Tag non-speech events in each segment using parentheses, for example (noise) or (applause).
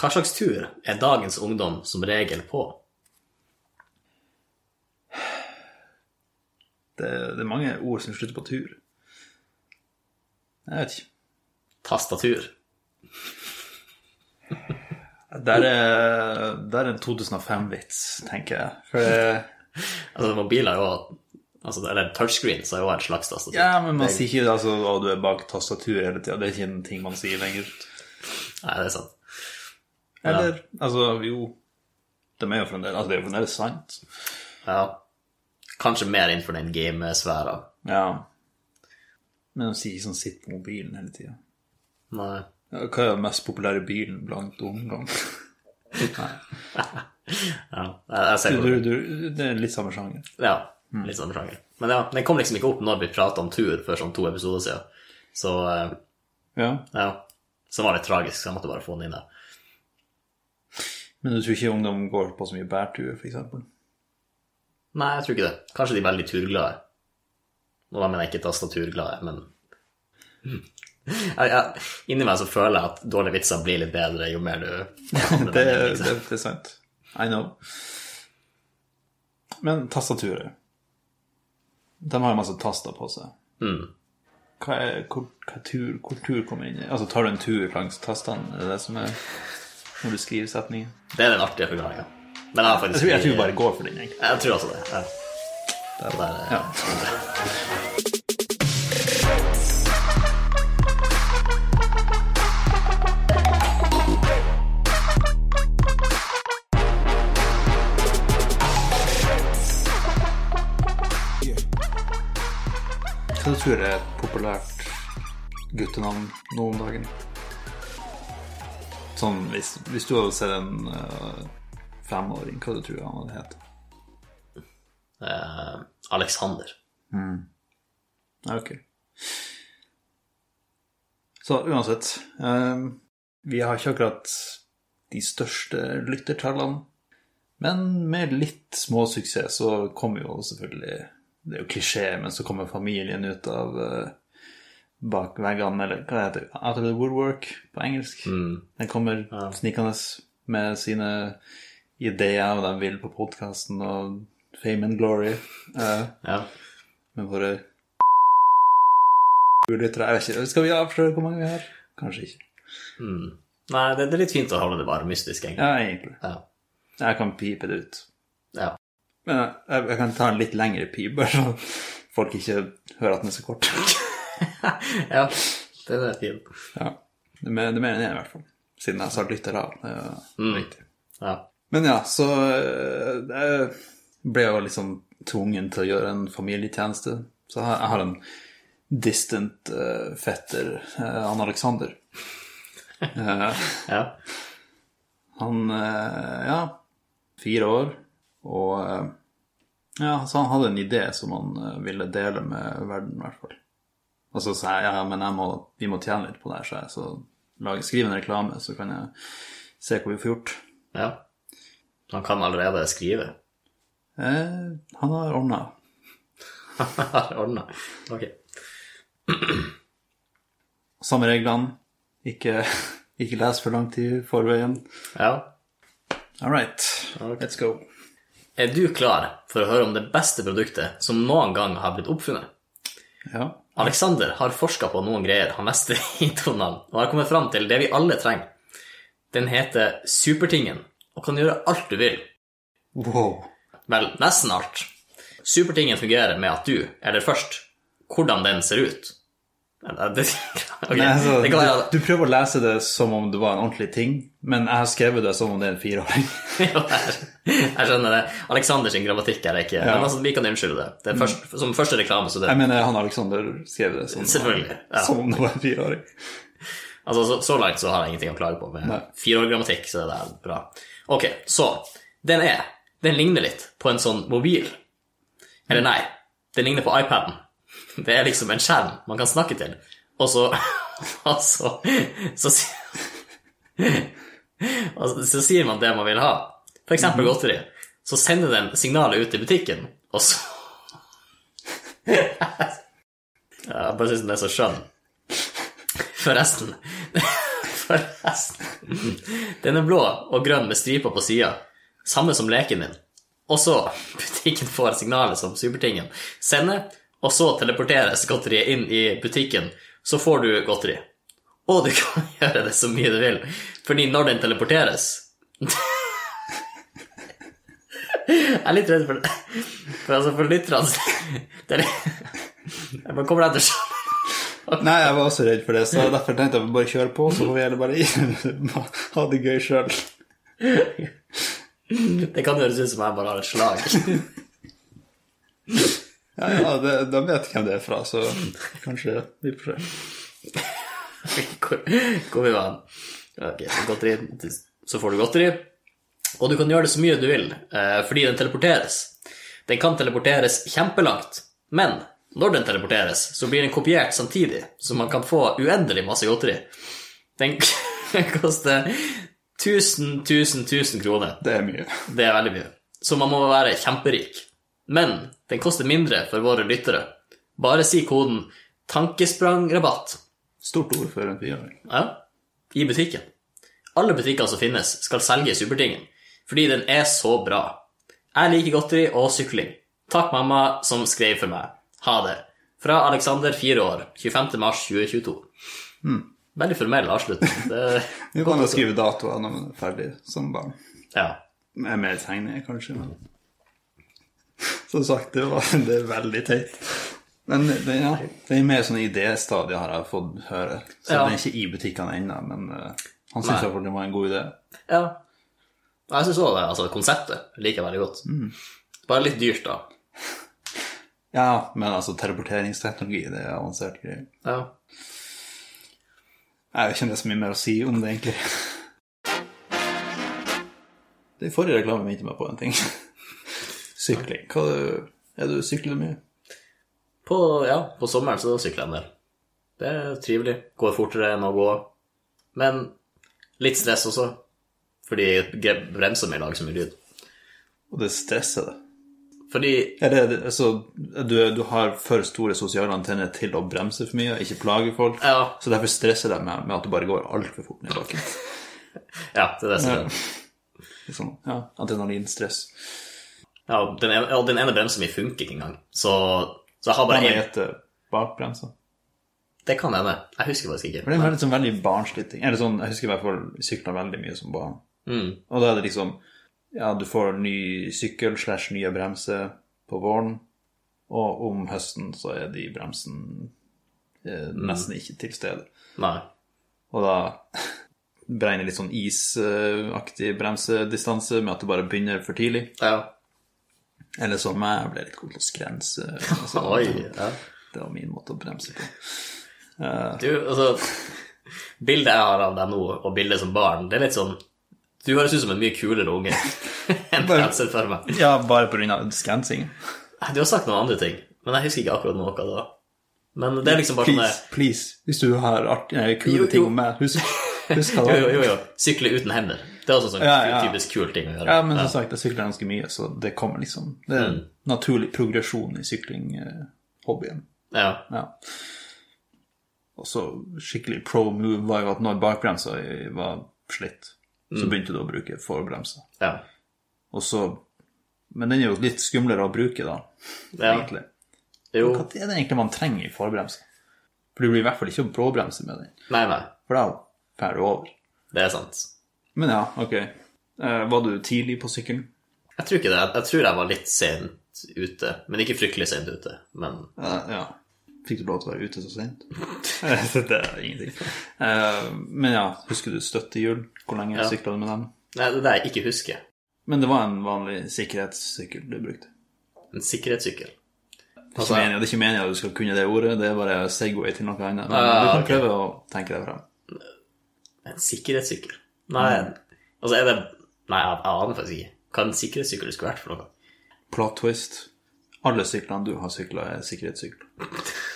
Hva slags tur er dagens ungdom som regel på? Det, det er mange ord som slutter på tur. Jeg vet ikke. Tastatur. Der er, der er en 2005-vits, tenker jeg. For Altså, mobiler er jo altså, Eller så er jo et slags tastatur. ja, men man sier ikke altså, du er bak tastatur hele tida. Det er ikke en ting man sier lenger. Nei, det er sant. Eller, altså, jo De er jo fremdeles Altså, det er jo fremdeles sant. Ja. Kanskje mer innenfor den gamesfæra. Ja. Men de sier sånn 'sitt på mobilen' hele tida. Nei. Hva er den mest populære bilen blant ungdom? (laughs) Nei. (laughs) Ja, jeg, ser Du, du, du, det er litt samme sjanger. Ja, litt samme sjanger. Men ja, den kom liksom ikke opp når vi prata om tur før sånn to episoder siden. Så eh, Ja. ja. Så var det tragisk, så jeg måtte bare få den inn der. Men du tror ikke ungdom går på så mye bærtur, f.eks.? Nei, jeg tror ikke det. Kanskje de er veldig turglade. Da mener jeg ikke tastaturglade, men (laughs) jeg, jeg, Inni meg så føler jeg at dårlige vitser blir litt bedre jo mer du (laughs) Det, det, det er sant. I know. Men tastaturet De har jo masse taster på seg. Mm. Hva er hvor, hva tur, hvor tur kommer inn i? Altså, tar du en tur langs tastene? Er det det som er når du skriver setningen? Det er den artige forklaringa. Men jeg har faktisk tror, jeg tror vi bare går for den, jeg. Jeg tror også det. Ja. Det er bare, Ja. Hva tror du er et populært guttenavn nå om dagen? Sånn, hvis, hvis du hadde sett en uh, femåring, hva du tror du han hadde hett? Uh, Alexander. Mm. Ok. Så uansett uh, Vi har ikke akkurat de største lyttertallene. Men med litt småsuksess så kommer jo selvfølgelig Det er jo klisjé, men så kommer familien ut av eh, bak veggene, eller hva heter det? Out of the woodwork på engelsk. Den kommer snikende med sine ideer, og de vil på podkasten og fame and glory. Uh, Ja. med våre lyttere. Jeg vet ikke, Skal vi avsløre hvor mange vi har? Kanskje ikke. Nei, det, det er litt fint å holde det bare mystisk, egentlig. Ja, egentlig. Ja. Jeg kan pipe det ut. ja. Men jeg, jeg kan ta en litt lengre pip, (laughs) bare så folk ikke hører at den er så kort. (laughs) ja. Det er fint. Ja. Mer det enn én, i hvert fall. Siden jeg sa lytter er jo viktig. Ja. Men ja, så eh, jeg ble jo liksom tvungen til å gjøre en familietjeneste. Så jeg jeg har en distant uh, fetter, uh, han Alexander. uh, (laughs) ja. Han Ja, fire år. Og ja, så han hadde en idé som han ville dele med verden, i hvert fall. Og så sa jeg ja, men jeg må, vi må tjene litt på det her, så jeg så lage, skrive en reklame, så kan jeg se hva vi får gjort. ja. Han kan allerede skrive. Eh, han har ordna. Har (laughs) ordna. Ok. (clears throat) Samme reglene. Ikke, (laughs) ikke les for lang tid i forveien. Ja. All right, let's go. Er du klar for å høre om det beste produktet som noen gang har blitt oppfunnet? Ja. Alexander har forska på noen greier han mestrer (laughs) i Donald, og har kommet fram til det vi alle trenger. Den heter Supertingen, og kan gjøre alt du vil. Wow. Vel, nesten alt. Supertingen fungerer med at du, eller først, hvordan den ser ut. Eller, Det, (laughs) ok, Nei, altså, du, du prøver å lese det som om det var en ordentlig ting, men jeg har skrevet det som om det er en fireåring. (laughs) Ja, jeg skjønner det. Aleksanders sin grammatikk er det ikke. Men altså, vi kan unnskylde det. det først, som første reklame, så det Jeg mener, han Alexander skrev det som, ja. som om det var en fireåring. Altså, så, så langt så har jeg ingenting å klage på. Med Nei. så det er bra. Ok, så Den er Den ligner litt på en sånn mobil. Eller nei, den ligner på iPaden. Det er liksom en skjerm man kan snakke til, og så (laughs) Og så så, (laughs) og så, så sier man det man vil ha. For eksempel godteri. Så sender den signalet ut til butikken, og så (laughs) Jeg bare syns den er så skjønn. Forresten Forresten. Den er blå og grønn med striper på sida. Samme som leken din. Og så butikken får signalet som supertingen sender, og så teleporteres godteriet inn i butikken, så får du godteri. Og du kan (laughs) gjøre det så mye du vil, fordi når den teleporteres (laughs) Jeg er litt redd for det. For altså, for lytterne (laughs) det litt- Man kommer etter sånn. Nei, jeg var også redd for det, så derfor tenkte jeg bare kjøre på, så får vi heller bare ha det gøy sjøl. Det kan høres ut som jeg bare har et slag. Ja, ja, de, da vet hvem det er fra, så kanskje vi får se. (laughs) Hvor, hvor vi var Ok, så godteri, så får du godteri. Og du kan gjøre det så mye du vil, eh, fordi den teleporteres. Den kan teleporteres kjempelangt, men når den teleporteres, så blir den kopiert samtidig, så man kan få uendelig masse godteri. Den (laughs) koster 1000, 1000, 1000 kroner. Det er mye. Det er veldig mye. Så man må være kjemperik. Men den koster mindre for våre lyttere. Bare si koden 'tankesprangrabatt' Stort ord for en fireåring. ja, i butikken. Alle butikker som finnes, skal selge Supertingen, fordi den er så bra. Jeg liker godteri og sykling. Takk, mamma, som skrev for meg. Ha det. Fra Alexander, fire år, 25. mars 2022. Veldig formell avslutning. (laughs) Nå kan jo skrive datoer når man er ferdig som barn. ja. Med er mer tegninger, kanskje, men Som sagt, det, var, det er veldig teit. Men det, ja, det er mer sånn idéstadie, har jeg fått høre. Så Ja. den er ikke i butikkene ennå, men uh, han syns iallfall det var en god idé. ja. Jeg syns òg det. Altså, konseptet liker jeg veldig godt. Bare litt dyrt, da. Ja, men altså, teleporteringsteknologi, det er avansert greier. Ja. Jeg vet ikke om det er så mye mer å si om det, egentlig. Den forrige reklamen minte meg på en ting. Sykling. Hva er du sykler mye? På, ja, på sommeren så sykler jeg en del. Det er trivelig. Går fortere enn å gå. Men litt stress også, fordi bremser meg i lag så mye lyd. Og det stresser deg. Fordi Er det, altså, du, du har for store sosiale antenner til å bremse for mye ikke plage folk, Ja, så derfor stresser det med, med at du bare går altfor fort ned bakken. (laughs) ja det er det som er ja. Sånn, ja, adrenalinstress. Ja, den, ja, den ene bremsen min funker ikke engang. Så, så jeg har bare én. etter bakbremsa? Det kan hende. Jeg husker faktisk ikke. For det er liksom veldig, veldig barnslig ting. Eller sånn, jeg husker i hvert fall sykla veldig mye som barn. Mm. Og da er det liksom Ja, du får ny sykkel slash nye bremser på våren, og om høsten så er de bremsene eh, nesten ikke til stede. Nei. Og da (laughs) beregner litt sånn isaktig bremsedistanse med at du bare begynner for tidlig. Ja. Eller som jeg ble litt god til å skrense. Altså, Oi. Ja. Det var min måte å bremse på. Du, altså Bildet jeg har av deg nå, og bildet som barn, det er litt sånn Du høres ut som en mye kulere unge (laughs) enn bare, jeg ser for meg. Ja, bare av skrensing. Du har sagt noen andre ting, men jeg husker ikke akkurat noe da. Men det er liksom bare sånn Please, please. Hvis du har artig, nei, kule Jo, jo. ting om meg, husk, (laughs) husk du? Jo, jo, jo. Sykle uten hender. Det er også sånn Ja, ja. typisk kul ting å gjøre. Ja, men som sagt, jeg sykler ganske mye, så det kommer liksom Det er en Mm. naturlig progresjon i sykling-hobbyen. Ja. Ja. Og så skikkelig pro move var jo at når bakbremsa var slitt, så begynte du å bruke forbremsa. ja. Og så Men den er jo litt skumlere å bruke, da, ja. egentlig. Jo. Hva er det egentlig man trenger i forbremsa? For du blir i hvert fall ikke å bråbremse med den, Nei, nei. for da drar du over. Det er sant. Men ja, ok. Eh, var du tidlig på sykkelen? Jeg tror ikke det. Jeg tror jeg var litt sent ute. Men ikke fryktelig sent ute. Men Eh, ja. Fikk du lov til å være ute så sent? (laughs) det er ingenting. Eh, men ja, husker du støttehjul? Hvor lenge Ja. sykla du med dem? Nei, det er det jeg ikke husker. Men det var en vanlig sikkerhetssykkel du brukte. En sikkerhetssykkel. Er, Altså- det er ikke meninga at du skal kunne det ordet, det er bare Segway til noe annet. Men Ah, du kan okay. prøve å tenke deg frem. En sikkerhetssykkel? Nei, altså er det Nei, jeg, jeg aner faktisk ikke. Hva en sikkerhetssykkel skulle vært for noe. Plot twist. Alle syklene du har sykla, er sikkerhetssykler. (laughs)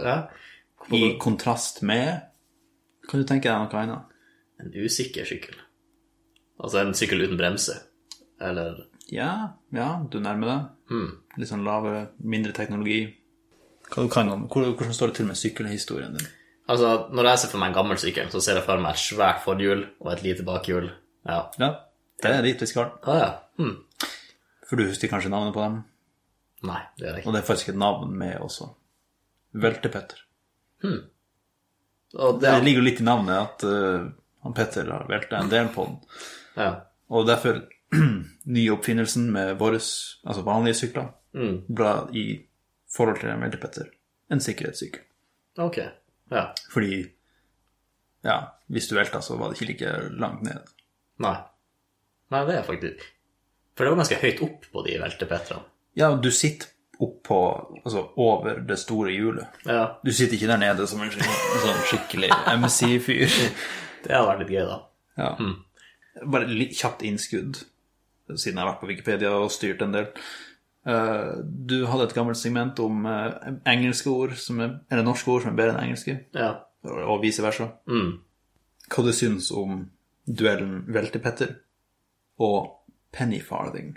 Ja. I kontrast med Kan du tenke deg noe annet? En usikker sykkel. Altså en sykkel uten bremse. Eller Ja, ja, du nærmer deg. Mm. Litt sånn lavere, mindre teknologi. Hva du kan om, Hvordan står det til med sykkelhistorien din? Altså, når jeg ser for meg en gammel sykkel, så ser jeg for meg et svært forhjul og et lite bakhjul. Ja. Ja, det er dit vi skal. Ah, ja. hmm. For du husker kanskje navnet på dem? Nei, det gjør jeg ikke. Og det er faktisk et navn med også. Veltepetter. Og Det det, ligger jo litt i navnet at uh, han Petter har velta en del på den. ja. Og derfor (clears throat) nyoppfinnelsen med våre altså vanlige sykler Mm. ble i forhold til en veltepetter en sikkerhetssykkel. Ok. Ja. Fordi ja, hvis du velta, så var det ikke like langt ned. Nei. Nei, det er faktisk For det var ganske høyt opp på de veltepetrene. Ja, du sitter oppå Altså over det store hjulet. Ja. Du sitter ikke der nede som en, skik- sånn skikkelig (laughs) MC-fyr. Det hadde vært litt gøy, da. Ja. Bare litt kjapt innskudd, siden jeg har vært på Wikipedia og styrt en del. Eh, du hadde et gammelt segment om eh, engelske ord, som er, eller norske ord som er bedre enn engelske, Ja. og vice versa. Mm. Hva du syns om duellen Veltepetter og Penny Farthing?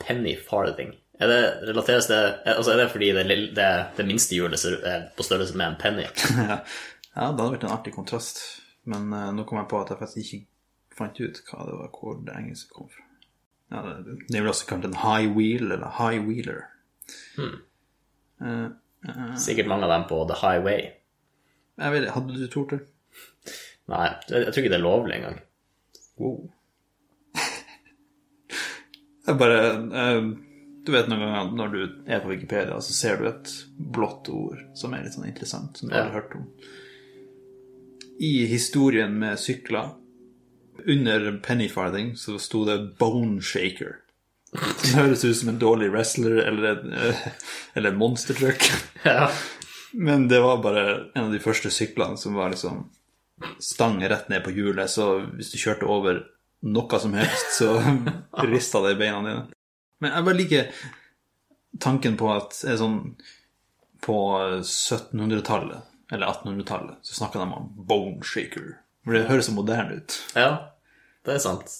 Penny farthing. Er det, relateres det Altså, er det fordi det, det, det minste hjulet er på størrelse med en penny? (laughs) ja, det hadde vært en artig kontrast, men eh, nå kom jeg på at jeg faktisk ikke fant ut hva det var, hvor det engelske kom fra. Ja, det, er vel også kalt en high wheel, eller high wheeler. Eh, Sikkert mange av dem på The Highway. jeg vet, hadde du tort det? Nei, jeg, jeg tror ikke det er lovlig engang. Wow. (laughs) Jeg bare uh, Du vet noen ganger når du er på Wikipedia, så ser du et blått ord som er litt sånn interessant, som du Ja. har hørt om. I historien med sykler, under pennyfarthing så sto det bone shaker. Det høres ut som en dårlig wrestler eller en, eh, eller en monster truck. Ja. Men det var bare en av de første syklene som var liksom stang rett ned på hjulet, så hvis du kjørte over noe som helst, så (laughs) rista det i beina dine. Men jeg bare liker tanken på at sånn På 1700-tallet, eller 1800-tallet, så snakka de om bone shaker. For det høres så moderne ut. ja, det er sant.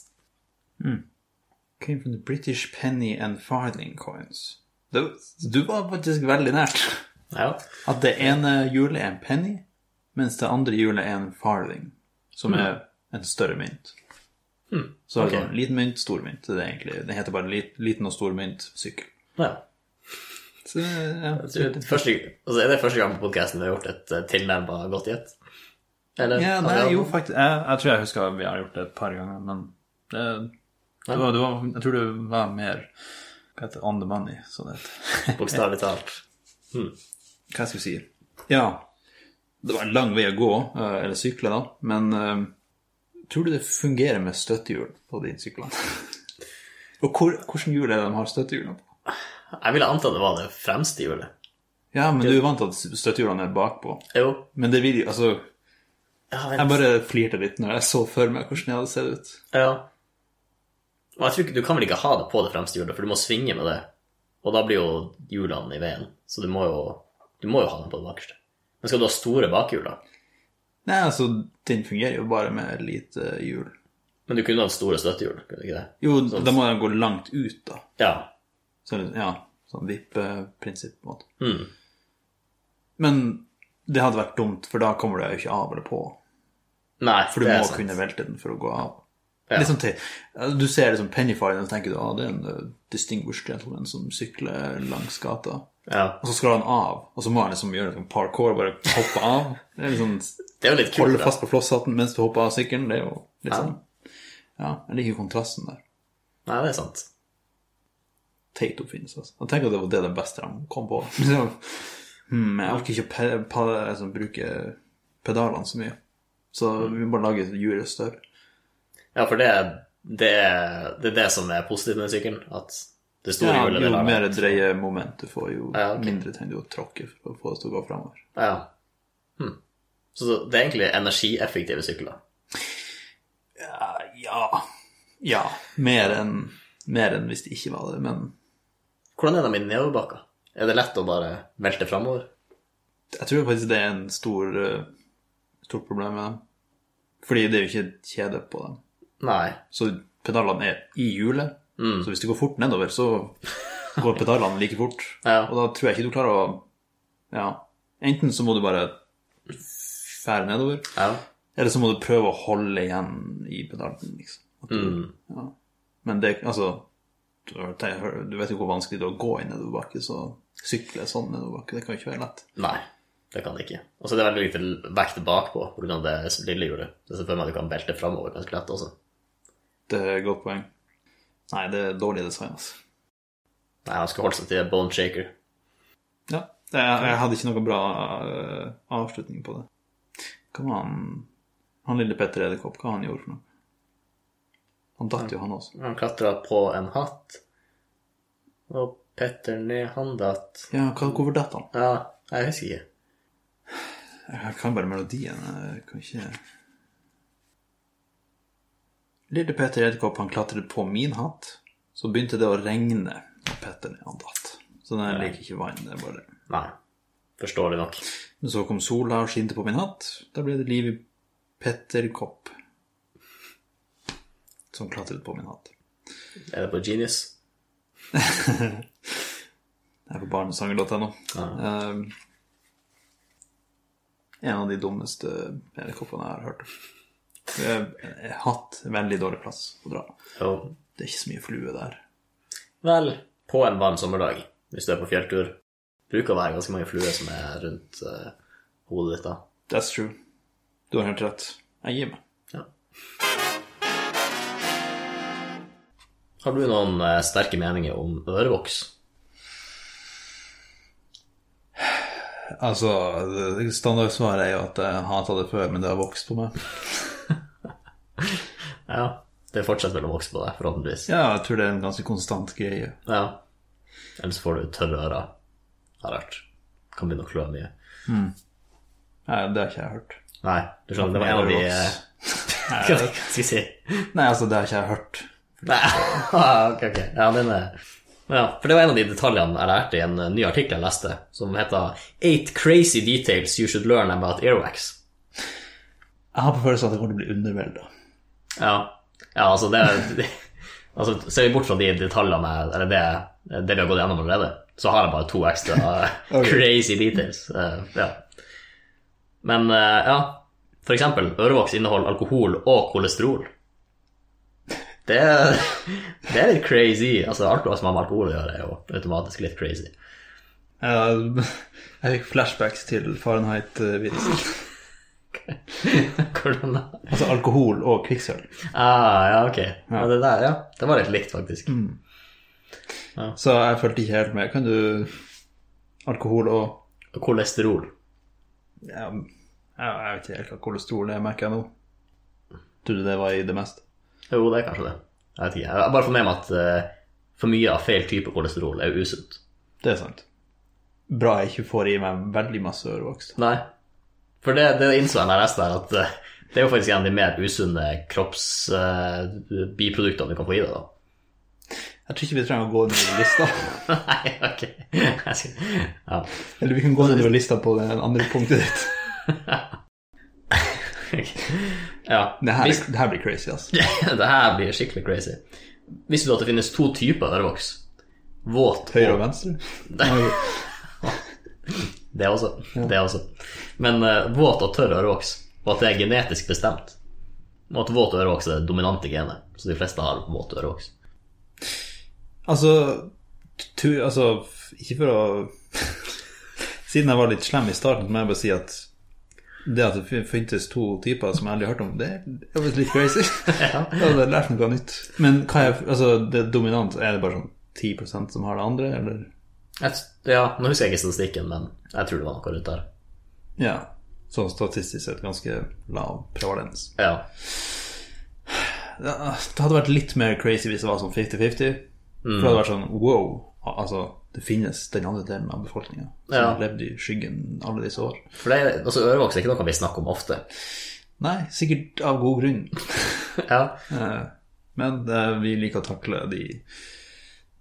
Came from the British penny and farthing coins. Du, du var faktisk veldig nært. Ja. At det ene hjulet er en penny, mens det andre hjulet er en farthing, som er en større mynt. Så okay. sånn liten mynt, stor mynt. Det er egentlig, det heter bare lit, liten og stor mynt, sykkel. ja. Så, ja. Tror det er første, altså, er det første gang på podkasten vi har gjort et uh, tilnærma godt gjett? Eller? ja, nei, jo, faktisk. Jeg, jeg tror jeg husker vi har gjort det et par ganger, men det, det var, det var, jeg tror det var mer hva heter on the money, sånn heter. (laughs) Bokstavelig talt. Hva skal vi si? Ja, det var en lang vei å gå, eh, eller sykle da, men eh, tror du det fungerer med støttehjul på de syklene? (laughs) Og hvor, hvordan hjul er det de har støttehjulene på? Jeg ville anta det var det fremste hjulet. Ja, men du er vant til at støttehjulene er bakpå. Jo. Men det vil altså, Jeg bare flirte litt når jeg så for meg hvordan jeg hadde sett ut. ja. Og jeg tror ikke, Du kan vel ikke ha det på det fremste hjulet, for du må svinge med det. Og da blir jo hjulene i veien. Så du må jo, du må jo ha den på det bakerste. Men skal du ha store bakhjul, da? Nei, altså, den fungerer jo bare med lite hjul. Men du kunne ha store støttehjul, kunne du ikke det? Jo, da må de gå langt ut da. Ja. Så, ja, sånn vippeprinsipp på en måte. Mm. Men det hadde vært dumt, for da kommer det jo ikke av eller på. Nei, For du må sant. kunne velte den for å gå av. Ja. Sånn til, du ser liksom Pennyfire og tenker du ah, det er en uh, distinguished gentleman som sykler langs gata. Ja. Og så skal han av, og så må han liksom gjøre sånn parkour bare hoppe av. Det er liksom, Det er jo litt kult. Holde fast på flosshatten mens du hopper av sykkelen. Det er jo litt Ja. sånn Ja, jeg liker kontrasten der. Nei, det er sant. Teit oppfinnelse, altså. Jeg tenker at det var det det beste de kom på. (laughs) Hmm, jeg orker ikke å pe pe altså, bruke pedalene så mye. Så vi må bare lage hjulet større. Ja, for det, det, er, det er det som er positivt med sykkelen. At det store Ja, hjulet jo mer være. dreiemoment du får, jo Ja, okay. mindre trenger du å tråkke for å få det til å gå fremover. Ja. Hm. Så det er egentlig energieffektive sykler. Ja, ja. ja. Mer enn hvis det ikke var det, men Hvordan er de i nedoverbakker? Er det lett å bare velte framover? jeg tror faktisk det er en stor, eh, stort problem med dem. Fordi det er jo ikke et kjede på dem. Nei. Så pedalene er i hjulet. Mm. Så hvis det går fort nedover, så går pedalene like fort. (laughs) Ja. Og da tror jeg ikke du klarer å Ja. Enten så må du bare fære nedover. Ja. Eller så må du prøve å holde igjen i pedalen, liksom. Du, ja. Men det, altså du du vet jo hvor vanskelig det er å gå i nedoverbakke, så sykle sånn nedoverbakke, det kan jo ikke være lett. Nei, det kan det ikke. Og så er det veldig lite vekt bakpå pga. det lille hjulet. Så for meg du kan belte framover ganske lett også. Det er et godt poeng. Nei, det er dårlig design, altså. Nei, han skal holde seg til bone shaker. Ja, jeg, hadde ikke noe bra eh, avslutning på det. Hva var han Han lille Petter Edderkopp, hva han gjorde for noe? Han datt jo, han også. Han klatra på en hatt, og Petter ned, han datt. Ja, hvorfor datt han? Ja, jeg husker ikke. Jeg kan bare melodien. Jeg kan ikke Lille Petter Edderkopp han klatret på min hatt. Så begynte det å regne, da Petter han datt. Så den liker ikke vann. det er bare... Nei, forståelig nok. Men så kom sola og skinte på min hatt. Da ble det liv i Petterkopp. Som klatret på min hatt. Er det på Genius? (laughs) Det er på barnesanger.no. Ja. Um, en av de dummeste edderkoppene jeg har hørt. Jeg har hatt veldig dårlig plass å dra. Jo. Det er ikke så mye flue der. Vel, på en varm sommerdag, hvis du er på fjelltur, bruker å være ganske mange fluer som er rundt uh, hodet ditt da. That's true. Du har helt rett. Jeg gir meg. Ja. Har du noen uh, sterke meninger om ørevoks? Altså, standardsvaret er jo at jeg har tatt det før, men det har vokst på meg. (laughs) Ja, det fortsetter vel å vokse på deg, forhåpentligvis. Ja, jeg tror det er en ganske konstant greie. Ja. Eller så får du tørre ører. Har jeg hørt. Kan begynne å klø mye. Nei, det har ikke jeg hørt. Nei, du skjønner, det var en av de eh, (laughs) Hva skal jeg si? Nei, altså, det har ikke jeg hørt. Nei, (laughs) ah, ok, ok. Ja, den er... Ja, for det var en av de detaljene jeg lærte i en eh, ny artikkel jeg leste, som heter Eight crazy details you should learn about earwax. Jeg har på følelsen at jeg kommer til å bli undervelda. Ja, ja altså det, det (laughs) altså, Ser vi bort fra de detaljene, eller det, det vi har gått gjennom allerede, så har jeg bare to ekstra (laughs) (laughs) okay. crazy details. eh, ja. Men eh, ja, for eksempel, ørevoks inneholder alkohol og kolesterol. Det, er- (laughs) det er litt crazy. Altså, alt som har med alkohol å gjøre, er jo automatisk litt crazy. Uh, (laughs) jeg fikk flashbacks til Fahrenheit-viruset. (laughs) Hvordan da? Altså alkohol og kvikksølv. Ah, ja, ok. Ja, det der, ja. Det var litt likt, faktisk. Så jeg fulgte ikke helt med. Kan du Alkohol og kolesterol. ja, jeg vet ikke helt hva kolesterol er, merker jeg nå. Trodde det var i det meste. Jo, det er kanskje det. Jeg vet ikke. Jeg har bare fått med meg at eh, for mye av feil type kolesterol er usunt. Det er sant. Bra jeg ikke får i meg veldig masse ørevoks. Nei. For det, det innså jeg da jeg leste her, at eh, det er jo faktisk en av de mer usunne kroppsbiproduktene du kan få i deg, da. Jeg tror ikke vi trenger å gå nedover lista. (laughs) Nei, ok. Ja. Eller vi kan gå nedover lista på det andre punktet ditt. (laughs) ja. Det her, Hvis, det her blir crazy, altså. (laughs) det her blir skikkelig crazy. Visste du at det finnes to typer ørevoks? Våt Høyre og venstre. (laughs) Det også. Det også. Men uh, våt og tørr ørevoks, og at det er genetisk bestemt. Og at våt ørevoks er det dominante genet, så de fleste har våt ørevoks. Altså, tu, altså Ikke for å (laughs) Siden jeg var litt slem i starten, må jeg bare si at det at det fintes to typer som jeg aldri har hørt om, det er visst litt crazy. (laughs) Ja. Jeg hadde lært noe nytt. Men hva er altså, det dominant, er det bare sånn 10% som har det andre, eller? Jeg, ja, nå husker jeg ikke statistikken, men jeg tror det var noe rundt der. Ja. Sånn statistisk sett ganske lav prevalens. Ja. Det hadde vært litt mer crazy hvis det var sånn 50-50. For det hadde vært sånn wow, altså det finnes den andre delen av befolkninga som Ja. har levd i skyggen alle disse år. For det, altså, ørevoks er ikke noe vi snakker om ofte. Nei, sikkert av god grunn. (laughs) Ja. Eh, Men eh, vi liker å takle de,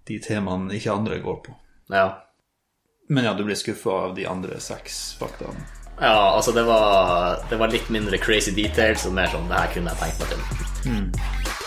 de temaene ikke andre går på. ja. Men ja, du blir skuffa av de andre seks faktaene. Ja, altså det var, det var litt mindre crazy details og mer sånn det her kunne jeg tenkt meg til. Eh,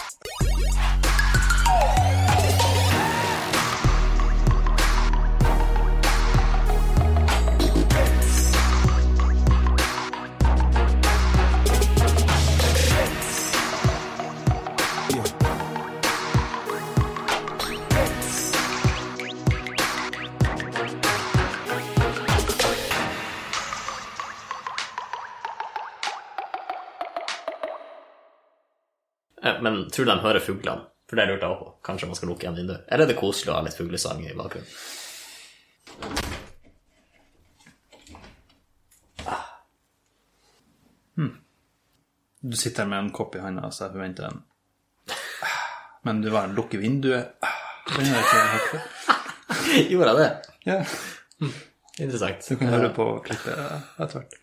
Men tror du de hører fuglene? For det lurte jeg også på. Kanskje man skal lukke igjen vinduet? Eller er det koselig å ha litt fuglesang i bakgrunnen? Du sitter med en kopp i hånda, så jeg forventer en Men du bare lukker vinduet Den har jeg ikke hørt før. (laughs) Gjorde jeg det? Ja, Interessant. du kan høre på klippet etter hvert.